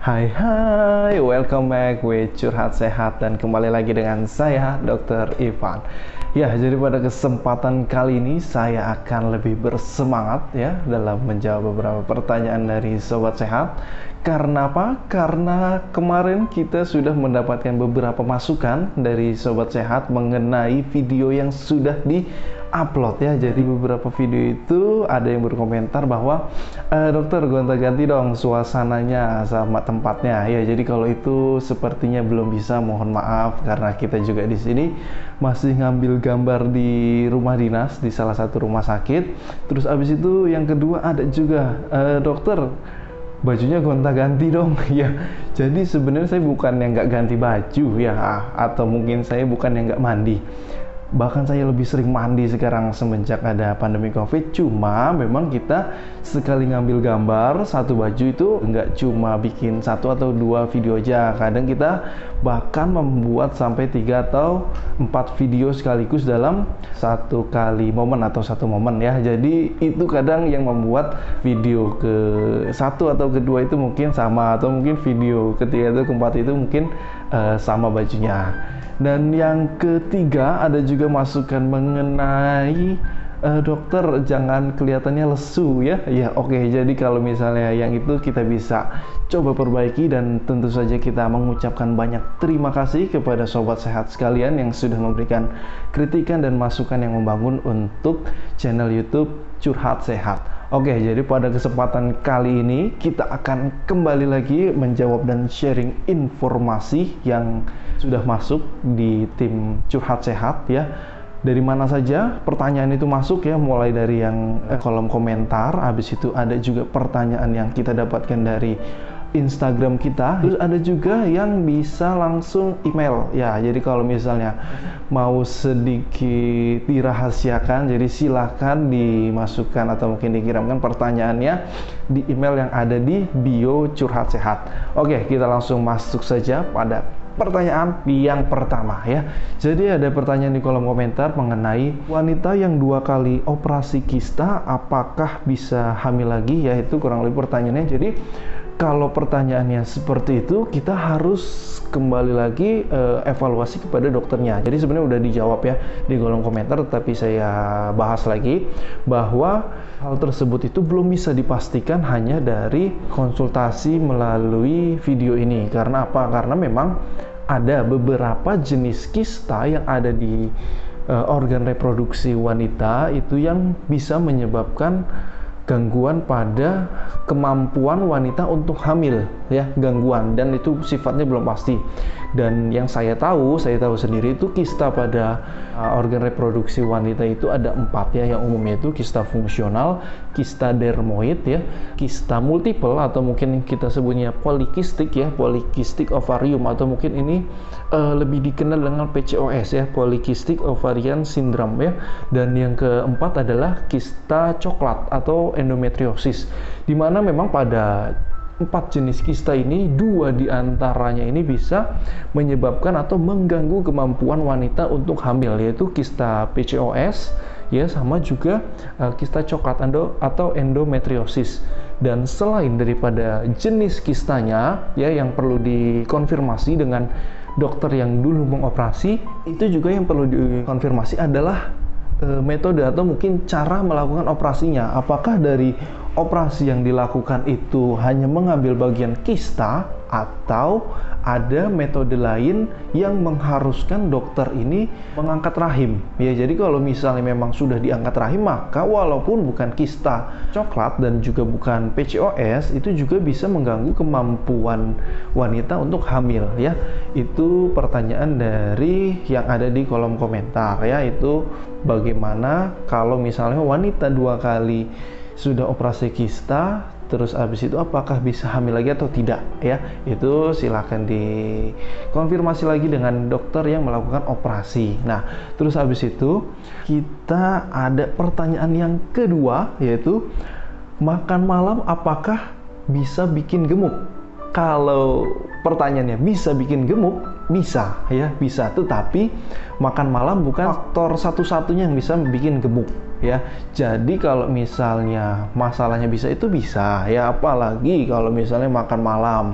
Hai hai, welcome back with Curhat Sehat dan kembali lagi dengan saya Dr. Ivan. Ya, jadi pada kesempatan kali ini saya akan lebih bersemangat ya dalam menjawab beberapa pertanyaan dari sobat sehat. Karena apa? Karena kemarin kita sudah mendapatkan beberapa masukan dari sobat sehat mengenai video yang sudah di upload ya. Jadi beberapa video itu ada yang berkomentar bahwa e, dokter gonta-ganti dong suasananya sama tempatnya. Ya jadi kalau itu sepertinya belum bisa mohon maaf. Karena kita juga di sini masih ngambil gambar di rumah dinas di salah satu rumah sakit. Terus abis itu yang kedua ada juga e, dokter bajunya gonta-ganti dong. Ya jadi sebenarnya saya bukan yang nggak ganti baju ya. Atau mungkin saya bukan yang nggak mandi bahkan saya lebih sering mandi sekarang semenjak ada pandemi covid. Cuma memang kita sekali ngambil gambar satu baju itu nggak cuma bikin satu atau dua video aja. Kadang kita bahkan membuat sampai tiga atau empat video sekaligus dalam satu kali momen atau satu momen ya. Jadi itu kadang yang membuat video ke satu atau kedua itu mungkin sama atau mungkin video ketiga atau keempat itu mungkin uh, sama bajunya dan yang ketiga ada juga masukan mengenai uh, dokter jangan kelihatannya lesu ya. Ya oke, okay. jadi kalau misalnya yang itu kita bisa coba perbaiki dan tentu saja kita mengucapkan banyak terima kasih kepada sobat sehat sekalian yang sudah memberikan kritikan dan masukan yang membangun untuk channel YouTube Curhat Sehat. Oke, jadi pada kesempatan kali ini kita akan kembali lagi menjawab dan sharing informasi yang sudah masuk di tim curhat sehat ya. Dari mana saja pertanyaan itu masuk ya, mulai dari yang eh, kolom komentar, habis itu ada juga pertanyaan yang kita dapatkan dari Instagram kita. Terus ada juga yang bisa langsung email. Ya, jadi kalau misalnya mau sedikit dirahasiakan, jadi silahkan dimasukkan atau mungkin dikirimkan pertanyaannya di email yang ada di bio curhat sehat. Oke, kita langsung masuk saja pada pertanyaan yang pertama ya. Jadi ada pertanyaan di kolom komentar mengenai wanita yang dua kali operasi kista apakah bisa hamil lagi? Ya itu kurang lebih pertanyaannya. Jadi kalau pertanyaannya seperti itu, kita harus kembali lagi uh, evaluasi kepada dokternya. Jadi sebenarnya udah dijawab ya di kolom komentar, tapi saya bahas lagi bahwa hal tersebut itu belum bisa dipastikan hanya dari konsultasi melalui video ini. Karena apa? Karena memang ada beberapa jenis kista yang ada di uh, organ reproduksi wanita itu yang bisa menyebabkan gangguan pada kemampuan wanita untuk hamil ya gangguan. Dan itu sifatnya belum pasti. Dan yang saya tahu saya tahu sendiri itu kista pada uh, organ reproduksi wanita itu ada empat ya. Yang umumnya itu kista fungsional kista dermoid ya kista multiple atau mungkin kita sebutnya polikistik ya polikistik ovarium atau mungkin ini uh, lebih dikenal dengan PCOS ya polikistik ovarian syndrome ya. Dan yang keempat adalah kista coklat atau endometriosis. Di mana memang pada empat jenis kista ini dua di antaranya ini bisa menyebabkan atau mengganggu kemampuan wanita untuk hamil yaitu kista PCOS ya sama juga uh, kista coklat endo atau endometriosis. Dan selain daripada jenis kistanya ya yang perlu dikonfirmasi dengan dokter yang dulu mengoperasi itu juga yang perlu dikonfirmasi adalah uh, metode atau mungkin cara melakukan operasinya. Apakah dari operasi yang dilakukan itu hanya mengambil bagian kista atau ada metode lain yang mengharuskan dokter ini mengangkat rahim. Ya, jadi kalau misalnya memang sudah diangkat rahim, maka walaupun bukan kista coklat dan juga bukan PCOS, itu juga bisa mengganggu kemampuan wanita untuk hamil ya. Itu pertanyaan dari yang ada di kolom komentar ya, itu bagaimana kalau misalnya wanita dua kali sudah operasi kista terus habis itu apakah bisa hamil lagi atau tidak ya? Itu silahkan dikonfirmasi lagi dengan dokter yang melakukan operasi. Nah terus habis itu kita ada pertanyaan yang kedua yaitu makan malam apakah bisa bikin gemuk? Kalau pertanyaannya bisa bikin gemuk bisa ya bisa. Tetapi makan malam bukan faktor satu-satunya yang bisa bikin gemuk ya. Jadi kalau misalnya masalahnya bisa itu bisa ya apalagi kalau misalnya makan malam.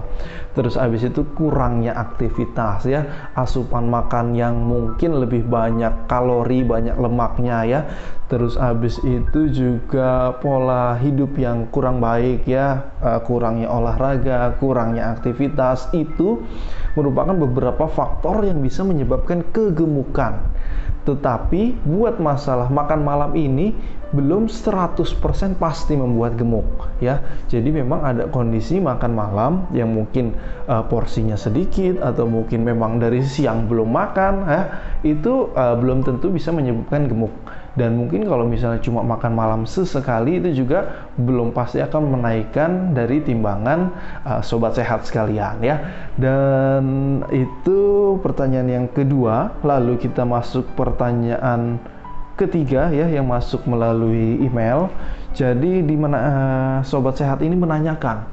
Terus habis itu kurangnya aktivitas ya, asupan makan yang mungkin lebih banyak kalori, banyak lemaknya ya. Terus habis itu juga pola hidup yang kurang baik ya, uh, kurangnya olahraga, kurangnya aktivitas itu merupakan beberapa faktor yang bisa menyebabkan kegemukan. Tetapi buat masalah makan malam ini belum 100% pasti membuat gemuk ya. Jadi memang ada kondisi makan malam yang mungkin uh, porsinya sedikit atau mungkin memang dari siang belum makan ya, itu uh, belum tentu bisa menyebabkan gemuk dan mungkin kalau misalnya cuma makan malam sesekali itu juga belum pasti akan menaikkan dari timbangan uh, sobat sehat sekalian ya. Dan itu pertanyaan yang kedua. Lalu kita masuk pertanyaan ketiga ya yang masuk melalui email. Jadi di mana uh, sobat sehat ini menanyakan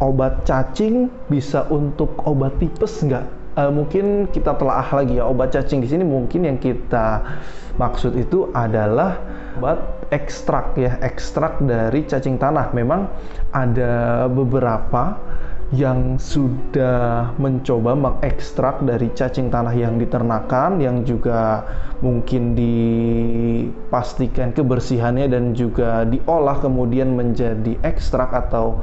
obat cacing bisa untuk obat tipes nggak uh, mungkin kita telah lagi ya. Obat cacing di sini mungkin yang kita maksud itu adalah obat ekstrak ya ekstrak dari cacing tanah. Memang ada beberapa yang sudah mencoba mengekstrak dari cacing tanah yang diternakan yang juga mungkin dipastikan kebersihannya dan juga diolah kemudian menjadi ekstrak atau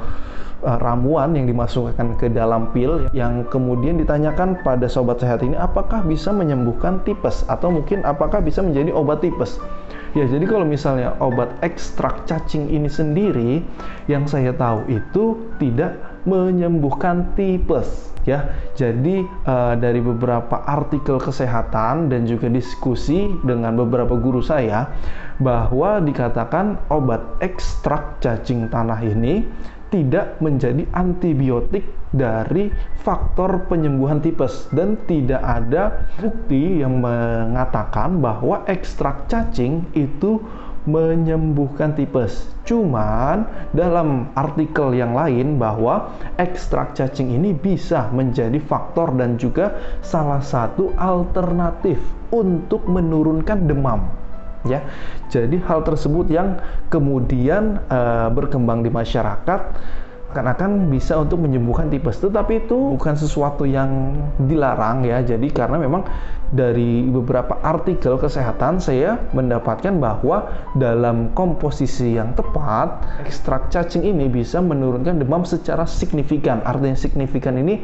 uh, ramuan yang dimasukkan ke dalam pil yang kemudian ditanyakan pada sobat sehat ini apakah bisa menyembuhkan tipes atau mungkin apakah bisa menjadi obat tipes. Ya, jadi kalau misalnya obat ekstrak cacing ini sendiri yang saya tahu itu tidak menyembuhkan tipes ya. Jadi uh, dari beberapa artikel kesehatan dan juga diskusi dengan beberapa guru saya bahwa dikatakan obat ekstrak cacing tanah ini tidak menjadi antibiotik dari faktor penyembuhan tipes dan tidak ada bukti yang mengatakan bahwa ekstrak cacing itu menyembuhkan tipes. Cuman dalam artikel yang lain bahwa ekstrak cacing ini bisa menjadi faktor dan juga salah satu alternatif untuk menurunkan demam ya. Jadi hal tersebut yang kemudian uh, berkembang di masyarakat akan akan bisa untuk menyembuhkan tipes. Tetapi itu bukan sesuatu yang dilarang ya. Jadi karena memang dari beberapa artikel kesehatan saya mendapatkan bahwa dalam komposisi yang tepat ekstrak cacing ini bisa menurunkan demam secara signifikan. Artinya signifikan ini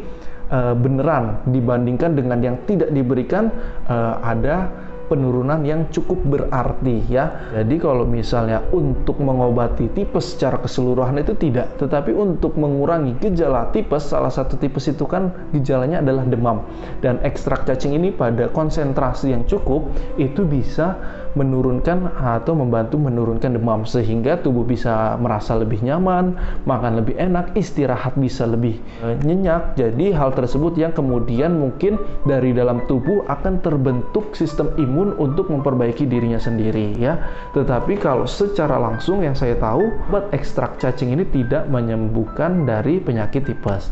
uh, beneran dibandingkan dengan yang tidak diberikan uh, ada penurunan yang cukup berarti ya. Jadi kalau misalnya untuk mengobati tipes secara keseluruhan itu tidak, tetapi untuk mengurangi gejala tipes, salah satu tipes itu kan gejalanya adalah demam. Dan ekstrak cacing ini pada konsentrasi yang cukup itu bisa menurunkan atau membantu menurunkan demam sehingga tubuh bisa merasa lebih nyaman, makan lebih enak, istirahat bisa lebih e, nyenyak. Jadi hal tersebut yang kemudian mungkin dari dalam tubuh akan terbentuk sistem imun untuk memperbaiki dirinya sendiri ya. Tetapi kalau secara langsung yang saya tahu, obat ekstrak cacing ini tidak menyembuhkan dari penyakit tipes.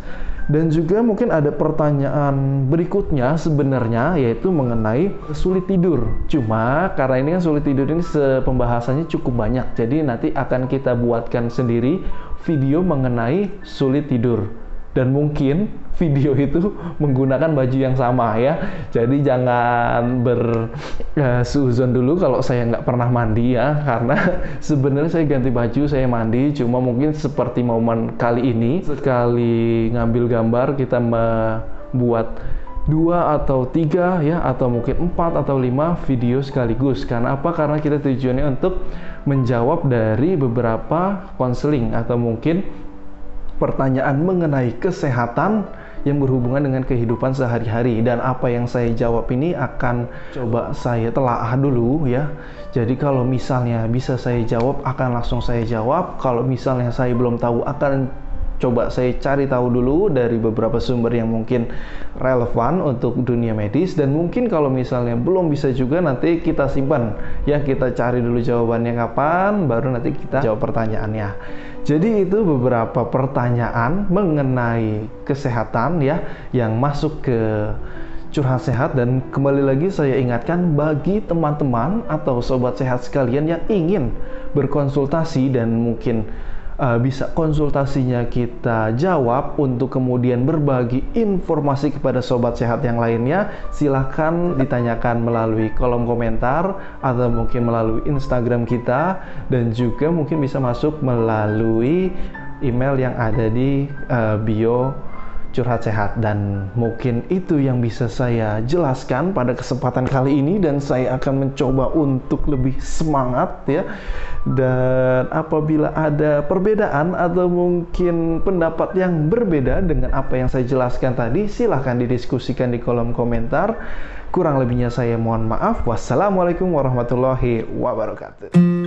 Dan juga mungkin ada pertanyaan berikutnya sebenarnya yaitu mengenai sulit tidur. Cuma karena ini kan sulit tidur ini pembahasannya cukup banyak. Jadi nanti akan kita buatkan sendiri video mengenai sulit tidur dan mungkin video itu menggunakan baju yang sama ya. Jadi jangan bersuzon uh, dulu kalau saya nggak pernah mandi ya, karena sebenarnya saya ganti baju, saya mandi, cuma mungkin seperti momen kali ini sekali ngambil gambar kita membuat dua atau tiga ya atau mungkin empat atau lima video sekaligus. Karena apa? Karena kita tujuannya untuk menjawab dari beberapa konseling atau mungkin pertanyaan mengenai kesehatan yang berhubungan dengan kehidupan sehari-hari dan apa yang saya jawab ini akan coba saya telaah dulu ya. Jadi kalau misalnya bisa saya jawab akan langsung saya jawab. Kalau misalnya saya belum tahu akan coba saya cari tahu dulu dari beberapa sumber yang mungkin relevan untuk dunia medis. Dan mungkin kalau misalnya belum bisa juga nanti kita simpan. Ya kita cari dulu jawabannya kapan baru nanti kita jawab pertanyaannya. Jadi itu beberapa pertanyaan mengenai kesehatan ya yang masuk ke curhat sehat. Dan kembali lagi saya ingatkan bagi teman-teman atau sobat sehat sekalian yang ingin berkonsultasi dan mungkin uh, bisa konsultasinya kita jawab untuk kemudian berbagi informasi kepada sobat sehat yang lainnya silahkan ditanyakan melalui kolom komentar atau mungkin melalui Instagram kita dan juga mungkin bisa masuk melalui email yang ada di uh, bio curhat sehat dan mungkin itu yang bisa saya jelaskan pada kesempatan kali ini dan saya akan mencoba untuk lebih semangat ya. Dan apabila ada perbedaan atau mungkin pendapat yang berbeda dengan apa yang saya jelaskan tadi silahkan didiskusikan di kolom komentar. Kurang lebihnya saya mohon maaf. Wassalamualaikum warahmatullahi wabarakatuh